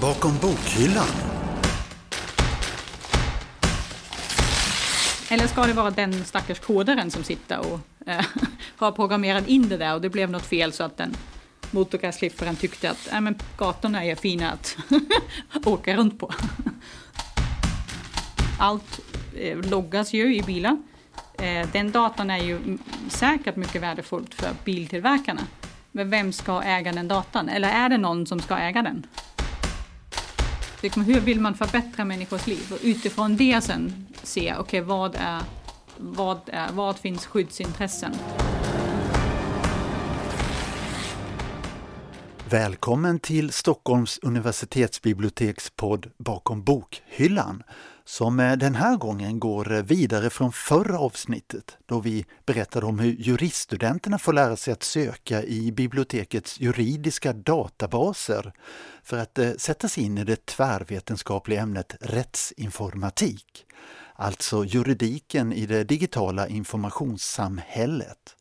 Bakom bokhyllan. Eller ska det vara den stackars kodaren som sitter och eh, har programmerat in det där och det blev något fel så att den motorgräsklipparen tyckte att äh, men gatorna är fina att åka runt på. Allt eh, loggas ju i bilar. Eh, den datan är ju säkert mycket värdefullt för biltillverkarna. Men vem ska äga den datan? Eller är det någon som ska äga den? Liksom, hur vill man förbättra människors liv? Och utifrån det sen se, okej, okay, vad, är, vad, är, vad finns skyddsintressen? Välkommen till Stockholms universitetsbiblioteks podd Bakom bokhyllan som eh, den här gången går eh, vidare från förra avsnittet då vi berättade om hur juriststudenterna får lära sig att söka i bibliotekets juridiska databaser för att eh, sätta sig in i det tvärvetenskapliga ämnet rättsinformatik, alltså juridiken i det digitala informationssamhället.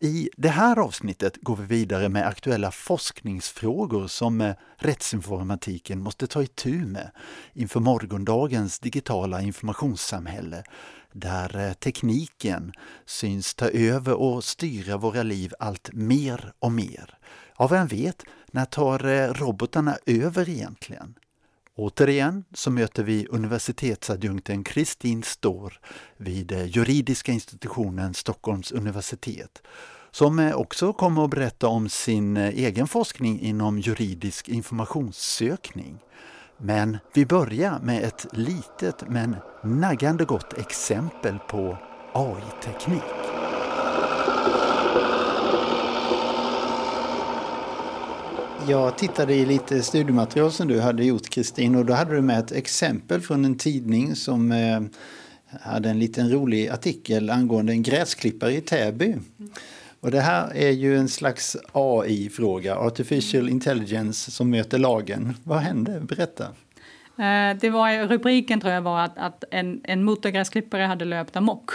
I det här avsnittet går vi vidare med aktuella forskningsfrågor som eh, rättsinformatiken måste ta itu med inför morgondagens digitala informationssamhälle där eh, tekniken syns ta över och styra våra liv allt mer och mer. Ja, vem vet, när tar eh, robotarna över egentligen? Återigen så möter vi universitetsadjunkten Kristin Stor vid eh, juridiska institutionen Stockholms universitet som eh, också kommer att berätta om sin eh, egen forskning inom juridisk informationssökning. Men vi börjar med ett litet men naggande gott exempel på AI-teknik. Jag tittade i lite studiematerial som du hade gjort Kristin och då hade du med ett exempel från en tidning som eh, hade en liten rolig artikel angående en gräsklippare i Täby. Och det här är ju en slags AI-fråga, Artificial Intelligence som möter lagen. Vad hände? Berätta. Eh, det var, rubriken tror jag var att, att en, en motorgräsklippare hade löpt amok.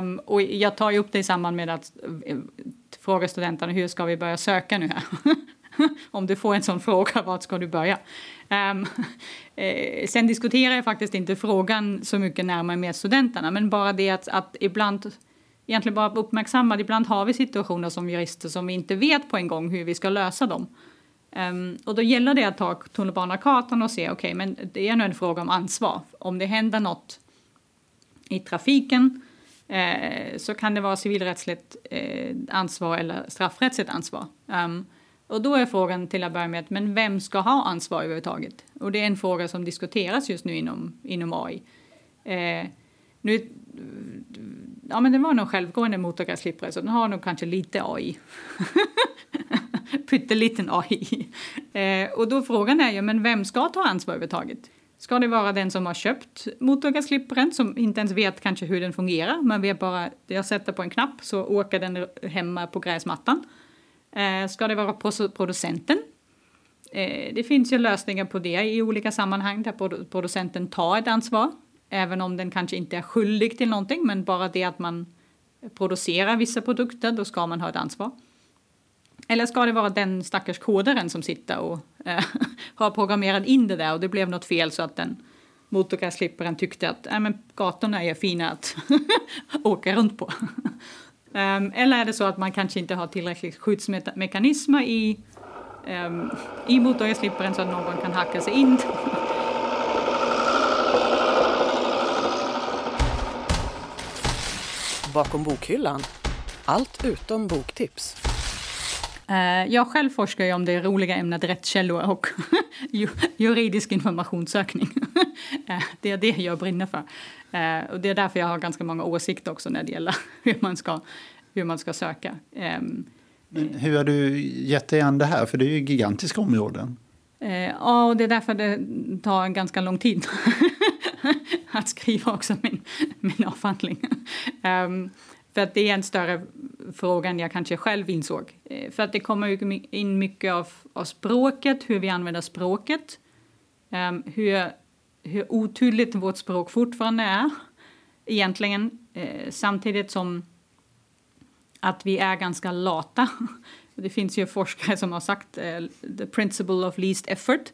um, och jag tar ju upp det i samband med att eh, fråga studenterna hur ska vi börja söka nu här? Om du får en sån fråga, vart ska du börja? Um, eh, sen diskuterar jag faktiskt inte frågan så mycket närmare med studenterna, men bara det att, att ibland egentligen bara uppmärksamma, ibland har vi situationer som jurister som vi inte vet på en gång hur vi ska lösa dem. Um, och då gäller det att ta tunnelbanekartan och se, okej, okay, men det är nu en fråga om ansvar. Om det händer något i trafiken eh, så kan det vara civilrättsligt eh, ansvar eller straffrättsligt ansvar. Um, och då är frågan till att börja med, men vem ska ha ansvar överhuvudtaget? Och det är en fråga som diskuteras just nu inom, inom AI. Eh, nu, ja men det var nog självgående motorgräsklippare så den har nog kanske lite AI. Pytteliten AI. Eh, och då frågan är ju, men vem ska ta ansvar överhuvudtaget? Ska det vara den som har köpt motorgasklipparen som inte ens vet kanske hur den fungerar? Man vet bara, jag sätter på en knapp så åker den hemma på gräsmattan. Eh, ska det vara producenten? Eh, det finns ju lösningar på det i olika sammanhang där producenten tar ett ansvar. Även om den kanske inte är skyldig till någonting, men bara det att man producerar vissa produkter, då ska man ha ett ansvar. Eller ska det vara den stackars kodaren som sitter och eh, har programmerat in det där och det blev något fel så att den motorgräsklipparen tyckte att äh, men gatorna är fina att åka runt på. um, eller är det så att man kanske inte har tillräckligt skyddsmekanismer i, um, i motorgräsklipparen så att någon kan hacka sig in Bakom bokhyllan. Allt utom boktips. Eh, jag själv forskar ju om det roliga ämnet rättskällor och juridisk informationssökning. Eh, det är det jag brinner för. Eh, och det är därför jag har ganska många åsikter också när det gäller hur man ska, hur man ska söka. Ehm, Men hur har du gett dig an det här? För det är ju gigantiska områden. Ja, och det är därför det tar en ganska lång tid att skriva också min, min avhandling. För att det är en större fråga än jag kanske själv insåg. Eh, för att det kommer in mycket av, av språket, hur vi använder språket. Um, hur, hur otydligt vårt språk fortfarande är egentligen. Eh, samtidigt som att vi är ganska lata. Det finns ju forskare som har sagt eh, the principle of least effort.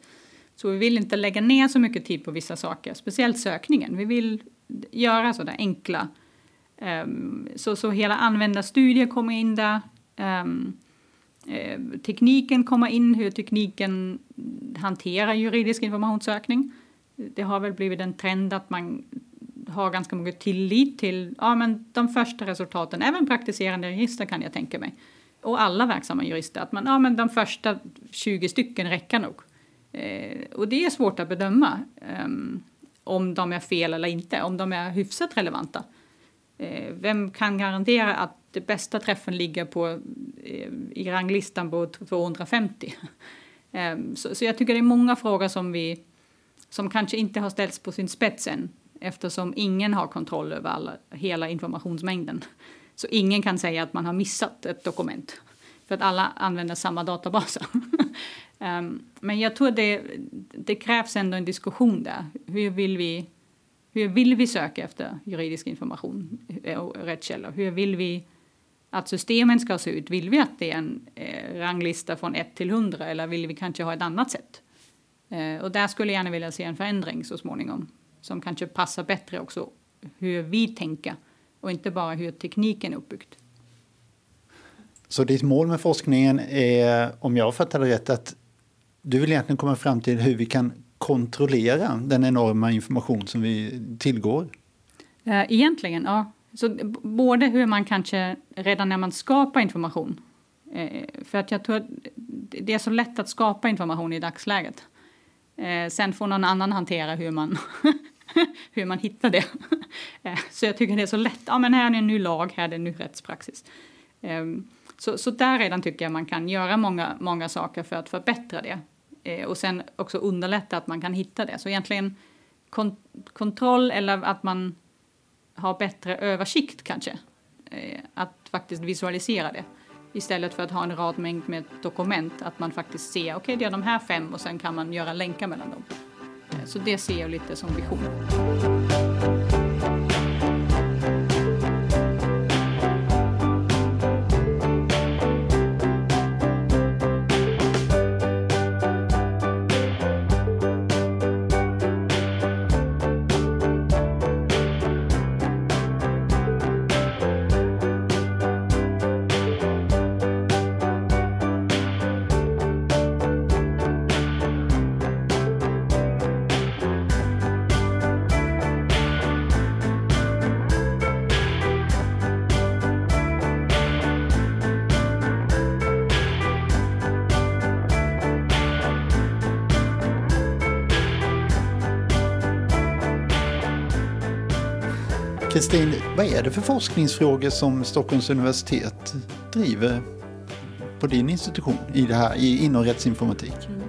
Så vi vill inte lägga ner så mycket tid på vissa saker, speciellt sökningen. Vi vill göra sådär enkla. Um, så, så hela användarstudier kommer in där. Um, eh, tekniken kommer in, hur tekniken hanterar juridisk informationssökning. Det har väl blivit en trend att man har ganska mycket tillit till ja, men de första resultaten, även praktiserande jurister kan jag tänka mig, och alla verksamma jurister, att man, ja, men de första 20 stycken räcker nog. Eh, och det är svårt att bedöma ehm, om de är fel eller inte, om de är hyfsat relevanta. Eh, vem kan garantera att det bästa träffen ligger på, eh, i ranglistan på 250? Ehm, så, så jag tycker det är många frågor som, vi, som kanske inte har ställts på sin spets än eftersom ingen har kontroll över alla, hela informationsmängden. Så ingen kan säga att man har missat ett dokument för att alla använder samma databaser. Ehm, men jag tror det, det krävs ändå en diskussion där. Hur vill vi, hur vill vi söka efter juridisk information och rättskällor? Hur vill vi att systemen ska se ut? Vill vi att det är en eh, ranglista från 1 till 100 eller vill vi kanske ha ett annat sätt? Eh, och där skulle jag gärna vilja se en förändring så småningom som kanske passar bättre också hur vi tänker och inte bara hur tekniken är uppbyggd. Så ditt mål med forskningen är, om jag fattar det rätt, att du vill egentligen komma fram till hur vi kan kontrollera den enorma information som vi tillgår? Eh, egentligen, ja. Så både hur man kanske redan när man skapar information, eh, för att jag tror att det är så lätt att skapa information i dagsläget. Eh, sen får någon annan hantera hur man hur man hittar det. Så jag tycker det är så lätt. Ja, men här är en ny lag, här är en ny rättspraxis. Ehm, så, så där redan tycker jag man kan göra många, många saker för att förbättra det. Eh, och sen också underlätta att man kan hitta det. Så egentligen kont kontroll eller att man har bättre översikt kanske. Eh, att faktiskt visualisera det. Istället för att ha en rad mängd med dokument. Att man faktiskt ser, okej okay, det är de här fem och sen kan man göra länkar mellan dem. Eh, så det ser jag lite som vision. Kristin, vad är det för forskningsfrågor som Stockholms universitet driver på din institution i det här, inom rättsinformatik? Mm.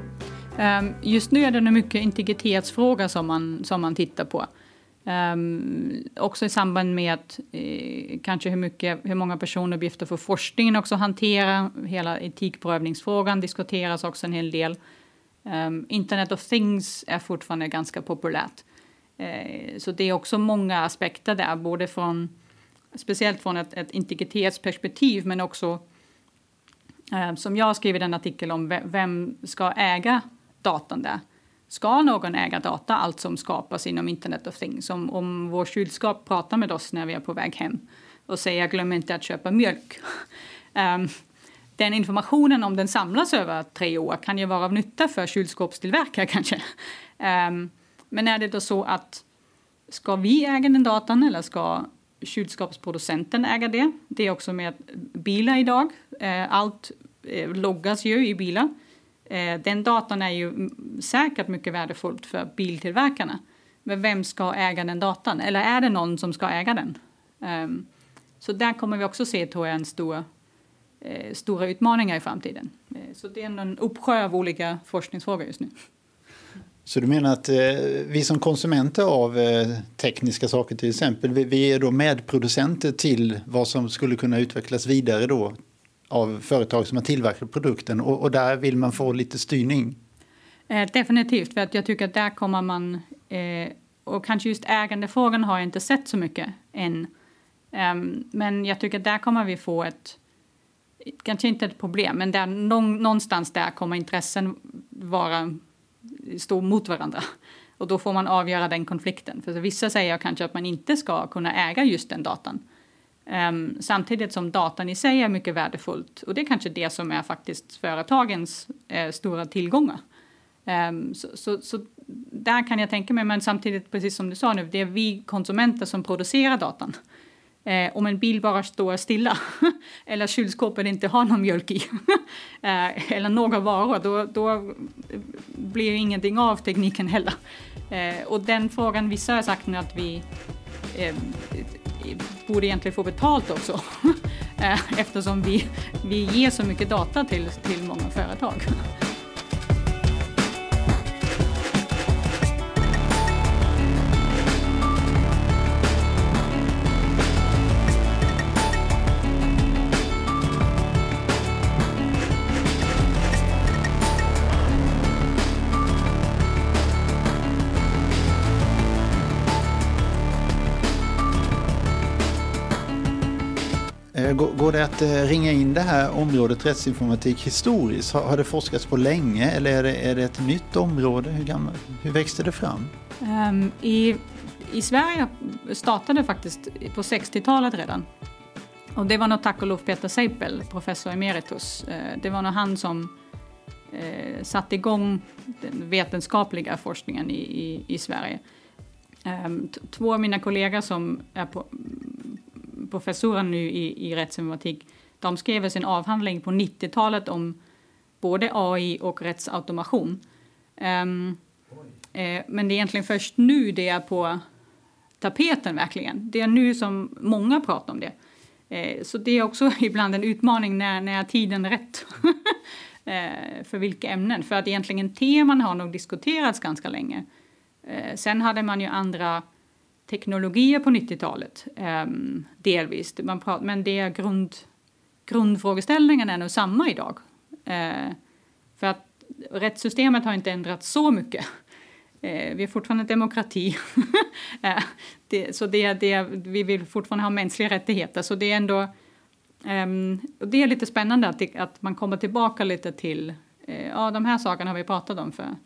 Ehm, just nu är det mycket integritetsfrågor som man, som man tittar på. Um, också i samband med att eh, kanske hur, mycket, hur många personuppgifter för forskningen också hantera. Hela etikprövningsfrågan diskuteras också en hel del. Um, Internet of things är fortfarande ganska populärt. Eh, så det är också många aspekter där, både från speciellt från ett, ett integritetsperspektiv men också eh, som jag skriver en artikel om, vem ska äga datan där? Ska någon äga data, allt som skapas inom Internet of Things? Om, om vår kylskåp pratar med oss när vi är på väg hem och säger glöm inte att köpa mjölk. um, den informationen, om den samlas över tre år, kan ju vara av nytta för kylskåpstillverkare kanske. Um, men är det då så att ska vi äga den datan eller ska kylskåpsproducenten äga det? Det är också med bilar idag. Eh, allt eh, loggas ju i bilar. Eh, den datan är ju säkert mycket värdefullt för biltillverkarna. Men vem ska äga den datan? Eller är det någon som ska äga den? Ehm, så där kommer vi också se, tror jag, en stor, stora utmaningar i framtiden. Så det är en uppsjö av olika forskningsfrågor just nu. Så du menar att eh, vi som konsumenter av eh, tekniska saker till exempel, vi, vi, är då medproducenter till vad som skulle kunna utvecklas vidare då av företag som har tillverkat produkten och, och där vill man få lite styrning? Eh, definitivt, för att jag tycker att där kommer man, eh, och kanske just ägandefrågan har jag inte sett så mycket än, um, men jag tycker att där kommer vi få ett kanske inte ett problem, men där, någonstans där kommer intressen vara, stå mot varandra. Och då får man avgöra den konflikten. För vissa säger kanske att man inte ska kunna äga just den datan. Um, samtidigt som datan i sig är mycket värdefullt. Och det är kanske det som är faktiskt företagens eh, stora tillgångar. Um, så, så, så, där kan jag tänka mig, men samtidigt precis som du sa nu, det är vi konsumenter som producerar datan. Eh, om en bil bara står stilla eller kylskåpet inte har någon mjölk i eh, eller några varor, då, då blir ingenting av tekniken heller. Eh, och den frågan, vissa har sagt nu att vi eh, borde egentligen få betalt också eh, eftersom vi, vi ger så mycket data till, till många företag. Går det att eh, ringa in det här området rättsinformatik historiskt? Har det forskats på länge eller är det, är det ett nytt område? Hur, gammal, hur växte det fram? Um, i, I Sverige startade det faktiskt på 60-talet redan. Och det var nog tack och lov Peter Seipel, professor emeritus. Eh, det var nog han som eh, satte igång den vetenskapliga forskningen i, i, i Sverige. Ehm, två av mina kollegor som är på, professorer nu i, i rättsinformatik, de skrev sin avhandling på 90-talet om både AI och rättsautomation. Um, eh, men det är egentligen först nu det är på tapeten verkligen. Det är nu som många pratar om det. Eh, så det är också ibland en utmaning när, när tiden är rätt. eh, för vilka ämnen. För att egentligen teman har nog diskuterats ganska länge. Eh, sen hade man ju andra teknologier på 90-talet, ehm, delvis. Man pratar, men det är grund, grundfrågeställningen är nog samma idag. Eh, för att rättssystemet har inte ändrats så mycket. Eh, vi är fortfarande demokrati. Eh, det, så det, det, vi vill fortfarande ha mänskliga rättigheter. Så det är ändå Um, det är lite spännande att, att man kommer tillbaka lite till, uh, ja de här sakerna har vi pratat om för,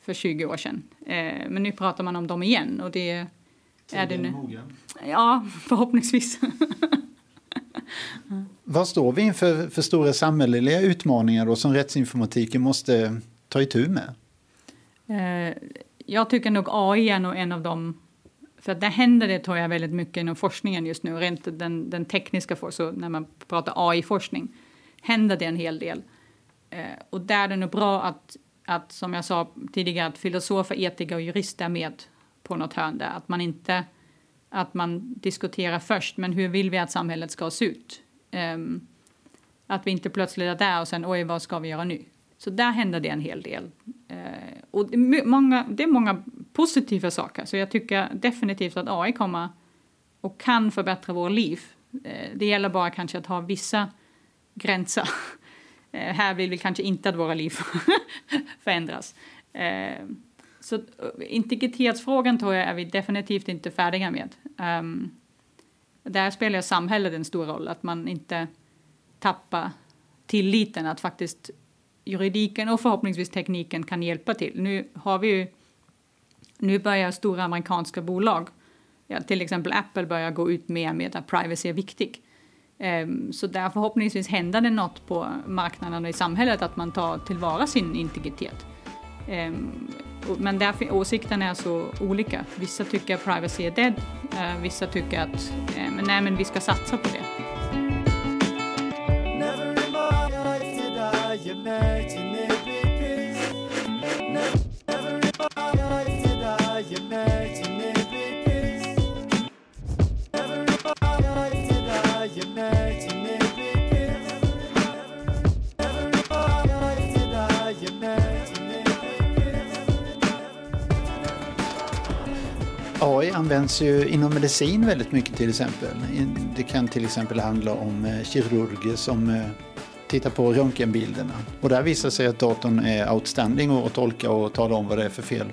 för 20 år sedan. Uh, men nu pratar man om dem igen och det, är det nu? Ja, förhoppningsvis. Vad står vi inför för stora samhälleliga utmaningar då som rättsinformatiken måste ta itu med? Eh, jag tycker nog AI är nog en av dem för där händer det tror jag väldigt mycket inom forskningen just nu, rent den, den tekniska forskningen, när man pratar AI-forskning händer det en hel del. Eh, och där är det nog bra att, att, som jag sa tidigare, att filosofer, etiker och jurister är med på något hörn där. Att man inte att man diskuterar först, men hur vill vi att samhället ska se ut? Um, att vi inte plötsligt är där och sen oj, vad ska vi göra nu? Så där händer det en hel del. Uh, och det är, många, det är många positiva saker, så jag tycker definitivt att AI kommer och kan förbättra våra liv. Uh, det gäller bara kanske att ha vissa gränser. Uh, här vill vi kanske inte att våra liv förändras. Ehm, så eh, integritetsfrågan tror jag är vi definitivt inte färdiga med. Um, där spelar samhället en stor roll, att man inte tappar tilliten att faktiskt juridiken och förhoppningsvis tekniken kan hjälpa till. Nu har vi ju, nu börjar stora amerikanska bolag, ja, till exempel Apple börjar gå ut mer med att privacy är viktig. Um, så där förhoppningsvis händer det något på marknaden och i samhället att man tar tillvara sin integritet. Um, men där åsikterna är så olika. Vissa tycker att privacy är dead, eh, vissa tycker att eh, nej, men vi ska satsa på det. AI används ju inom medicin väldigt mycket till exempel. Det kan till exempel handla om eh, kirurger som eh, tittar på röntgenbilderna. Och där visar sig att datorn är outstanding att tolka och tala om vad det är för fel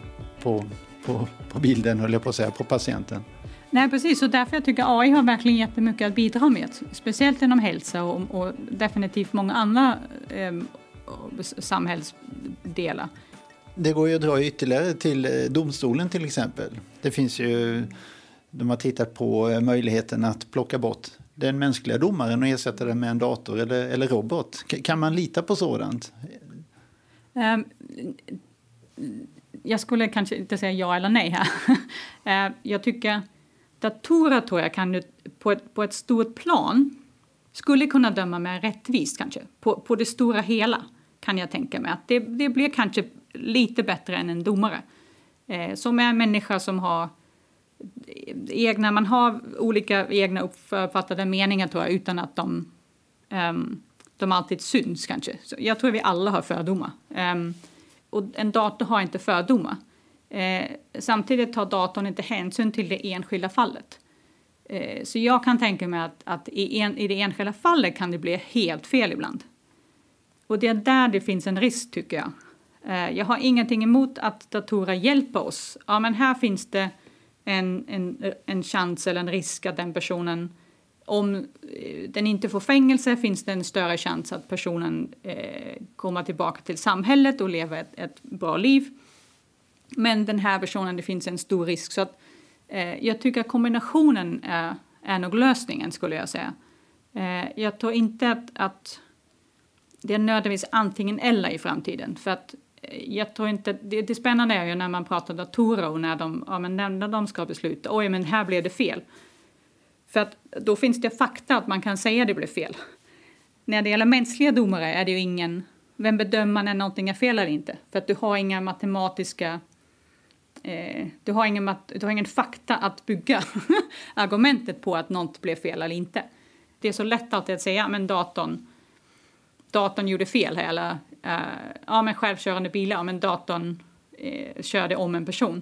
på, på, på bilden, höll jag på att säga, på patienten. Nej, precis. Och därför jag tycker AI har verkligen jättemycket att bidra med. Speciellt inom hälsa och, och definitivt många andra eh, samhällsdelar. Det går ju att dra ytterligare till eh, domstolen till exempel. Det finns ju, de har tittat på eh, möjligheten att plocka bort den mänskliga domaren och ersätta den med en dator eller, eller robot. Kan man lita på sådant? Um, jag skulle kanske inte säga ja eller nej här. Ehm, jag tycker datorer tror jag kan på ett, på ett stort plan skulle kunna döma mer rättvist kanske. På, på det stora hela kan jag tänka mig att det, det blir kanske lite bättre än en domare. Eh, som är en människa som har egna, man har olika egna uppfattade meningar tror jag utan att de, um, de alltid syns kanske. Så jag tror vi alla har fördomar. Um, ehm, och en dator har inte fördomar. Eh, samtidigt tar datorn inte hänsyn till det enskilda fallet. Eh, så jag kan tänka mig att, att i, en, i det enskilda fallet kan det bli helt fel ibland. Och det är där det finns en risk tycker jag. Eh, jag har ingenting emot att datorer hjälper oss. Ja, men här finns det en, en, en chans eller en risk att den personen om eh, den inte får fängelse finns det en större chans att personen eh, kommer tillbaka till samhället och lever ett, ett, bra liv. Men den här personen, det finns en stor risk. Så att, eh, jag tycker att kombinationen är, är nog lösningen, skulle jag säga. Eh, jag tror inte att, att det är nödvändigtvis antingen eller i framtiden. För att Eh, jag tror inte, det, det spännande är ju när man pratar datorer och när de, ja, men när de ska besluta, oj men här blev det fel. För att då finns det fakta att man kan säga att det blev fel. När det gäller mänskliga domare är det ju ingen, vem bedömer när någonting är fel eller inte? För att du har inga matematiska eh, du, har ingen, du har ingen fakta att bygga argumentet på att något blev fel eller inte. Det är så lätt alltid att säga, men datorn datorn gjorde fel här, eller uh, ja, men självkörande bilar, ja, men datorn eh, körde om en person.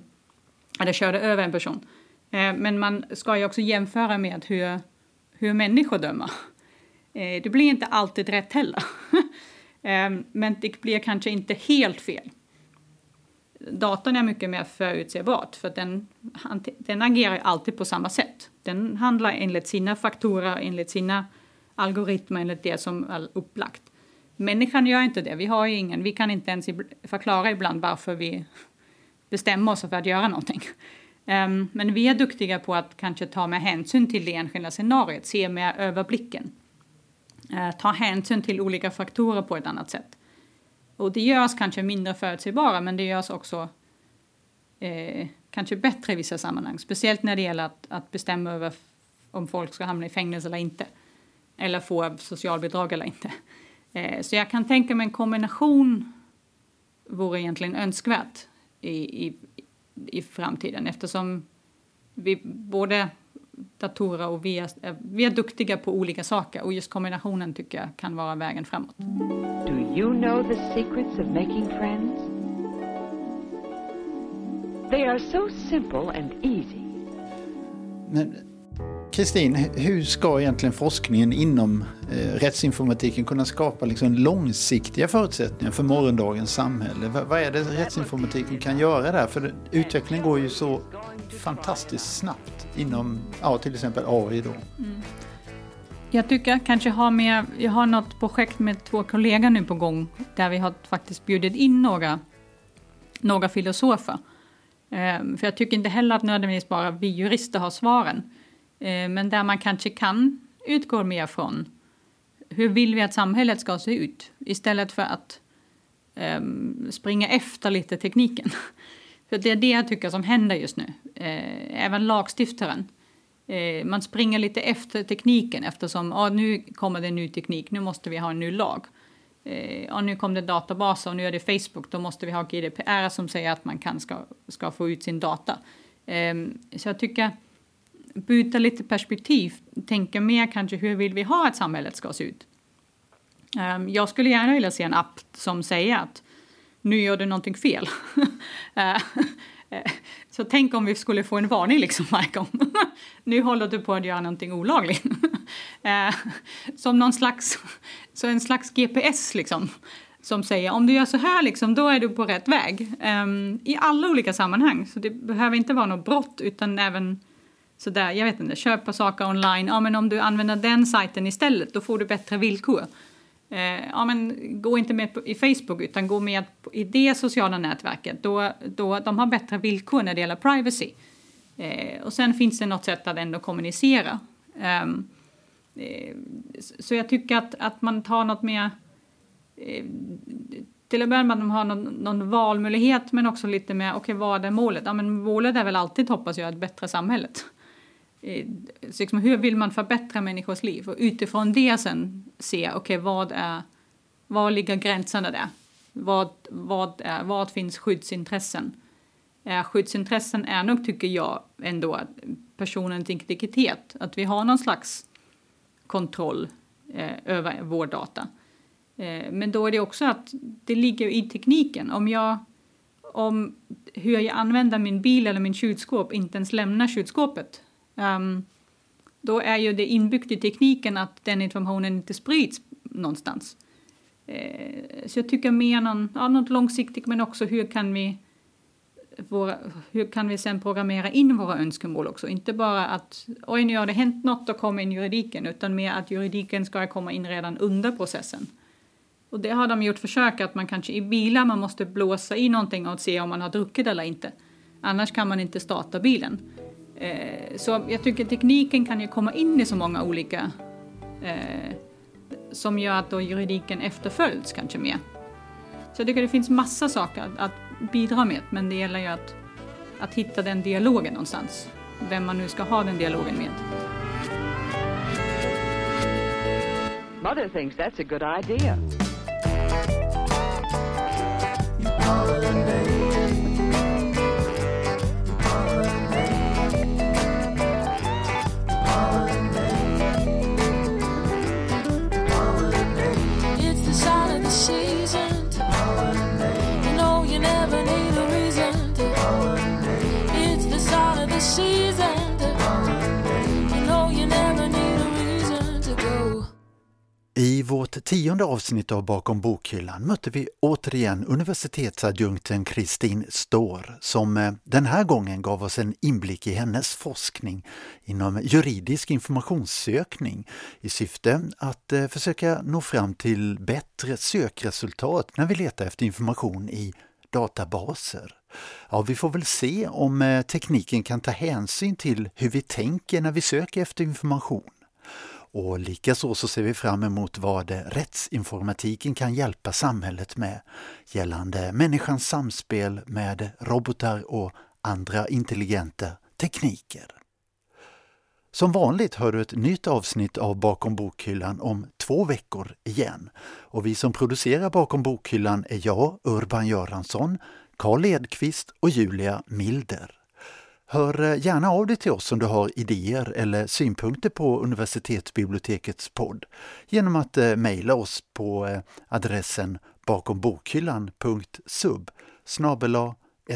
Eller körde över en person. Eh, men man ska ju också jämföra med hur, hur människor dömer. Eh, det blir inte alltid rätt heller. Eh, men det blir kanske inte helt fel. Datorn är mycket mer förutsägbart för den, den agerar alltid på samma sätt. Den handlar enligt sina faktorer, enligt sina algoritmer, enligt det som är upplagt. Människan gör inte det. Vi har ingen, vi kan inte ens förklara ibland varför vi bestämmer oss för att göra någonting. Um, men vi är duktiga på att kanske ta med hänsyn till det enskilda scenariot, se med överblicken. Uh, ta hänsyn till olika faktorer på ett annat sätt. Och det görs kanske mindre förutsägbara, men det görs också eh, kanske bättre i vissa sammanhang. Speciellt när det gäller att, att bestämma över om folk ska hamna i fängelse eller inte. Eller få socialbidrag eller inte. Eh, så jag kan tänka mig en kombination vore egentligen önskvärt i, i, i framtiden eftersom vi både datorer och vi är, vi är duktiga på olika saker och just kombinationen tycker jag kan vara vägen framåt. Do you know the secrets of making friends? They are so simple and easy. Men Kristin, hur ska egentligen forskningen inom eh, rättsinformatiken kunna skapa liksom, långsiktiga förutsättningar för morgondagens samhälle? V vad är det rättsinformatiken kan göra där? För utvecklingen går ju så fantastiskt snabbt inom ja, till exempel AI. Då. Mm. Jag tycker kanske har med, jag har något projekt med två kollegor nu på gång där vi har faktiskt bjudit in några, några filosofer. Um, för jag tycker inte heller att nödvändigtvis bara vi jurister har svaren. Eh, men där man kanske kan utgå mer från hur vill vi att samhället ska se ut istället för att um, springa efter lite tekniken. För det är det jag tycker som händer just nu. Eh, även lagstiftaren. Eh, man springer lite efter tekniken eftersom ah, nu kommer det en ny teknik, nu måste vi ha en ny lag. Eh, nu kom det databaser och nu är det Facebook, då måste vi ha GDPR som säger att man kan, ska, ska få ut sin data. Ehm, så jag tycker byta lite perspektiv, tänka mer kanske hur vill vi ha att samhället ska se ut. Um, jag skulle gärna vilja se en app som säger att nu gör du någonting fel. uh, så tänk om vi skulle få en varning liksom varje gång. nu håller du på att göra någonting olagligt. Eh, som någon slags, så en slags GPS liksom. Som säger om du gör så här liksom, då är du på rätt väg. Ehm, I alla olika sammanhang. Så det behöver inte vara något brott utan även så där, jag vet inte, köpa saker online, ja men om du använder den sajten istället då får du bättre villkor. Eh, ja men gå inte med på, i Facebook utan gå med i det sociala nätverket. Då, då, de har bättre villkor när det gäller privacy. Eh, och sen finns det något sätt att ändå kommunicera. Ehm, eh, så jag tycker att, att man tar något mer eh, till att börja med att de har någon, någon valmöjlighet men också lite mer, okej okay, vad är målet? Ja men målet är väl alltid hoppas jag ett bättre samhället. Så liksom, hur vill man förbättra människors liv? Och utifrån det sen se, okej okay, vad är, var ligger gränserna där? Vad, vad, är, vad finns skyddsintressen? Eh, skyddsintressen är nog, tycker jag, ändå personens integritet. Att vi har någon slags kontroll eh, över vår data. Eh, men då är det också att det ligger i tekniken. Om jag om hur jag använder min bil eller min kylskåp inte ens lämnar kylskåpet um, då är ju det inbyggt i tekniken att den informationen inte sprids någonstans. Eh, så jag tycker mer någon, ja, något långsiktigt men också hur kan vi våra, hur kan vi sen programmera in våra önskemål också? Inte bara att oj, nu har det hänt något och kommer in juridiken, utan mer att juridiken ska komma in redan under processen. Och det har de gjort försök att man kanske i bilar man måste blåsa i någonting och se om man har druckit eller inte. Annars kan man inte starta bilen. Eh, så jag tycker tekniken kan ju komma in i så många olika eh, som gör att då juridiken efterföljs kanske mer. Så jag tycker det finns massa saker att, att bidra med men det gäller ju att, att hitta den dialogen någonstans. Vem man nu ska ha den dialogen med. Mother thinks that's a good idea. I vårt tionde avsnitt av Bakom bokhyllan mötte vi återigen universitetsadjunkten Kristin Står som eh, den här gången gav oss en inblick i hennes forskning inom juridisk informationssökning i syfte att eh, försöka nå fram till bättre sökresultat när vi letar efter information i databaser. Ja, vi får väl se om eh, tekniken kan ta hänsyn till hur vi tänker när vi söker efter information. Och likaså så ser vi fram emot vad rättsinformatiken kan hjälpa samhället med gällande människans samspel med robotar och andra intelligenta tekniker. Som vanligt hör du ett nytt avsnitt av Bakom bokhyllan om två veckor igen. Och vi som producerar Bakom bokhyllan är jag, Urban Göransson, Karl Edqvist och Julia Milder. Hör eh, gärna av dig till oss om du har idéer eller synpunkter på universitetsbibliotekets podd genom att eh, mejla oss på eh, adressen bakombokhyllan.sub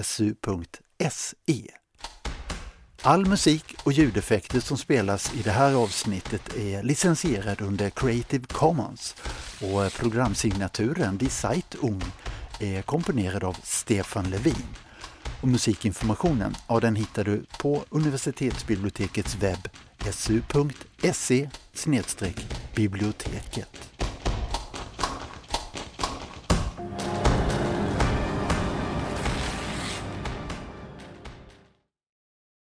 su.se. All musik och ljudeffekter som spelas i det här avsnittet är licensierad under Creative Commons och programsignaturen Die Zeitung är komponerad av Stefan Levin. Och musikinformationen, ja den hittar du på universitetsbibliotekets webb su.se biblioteket.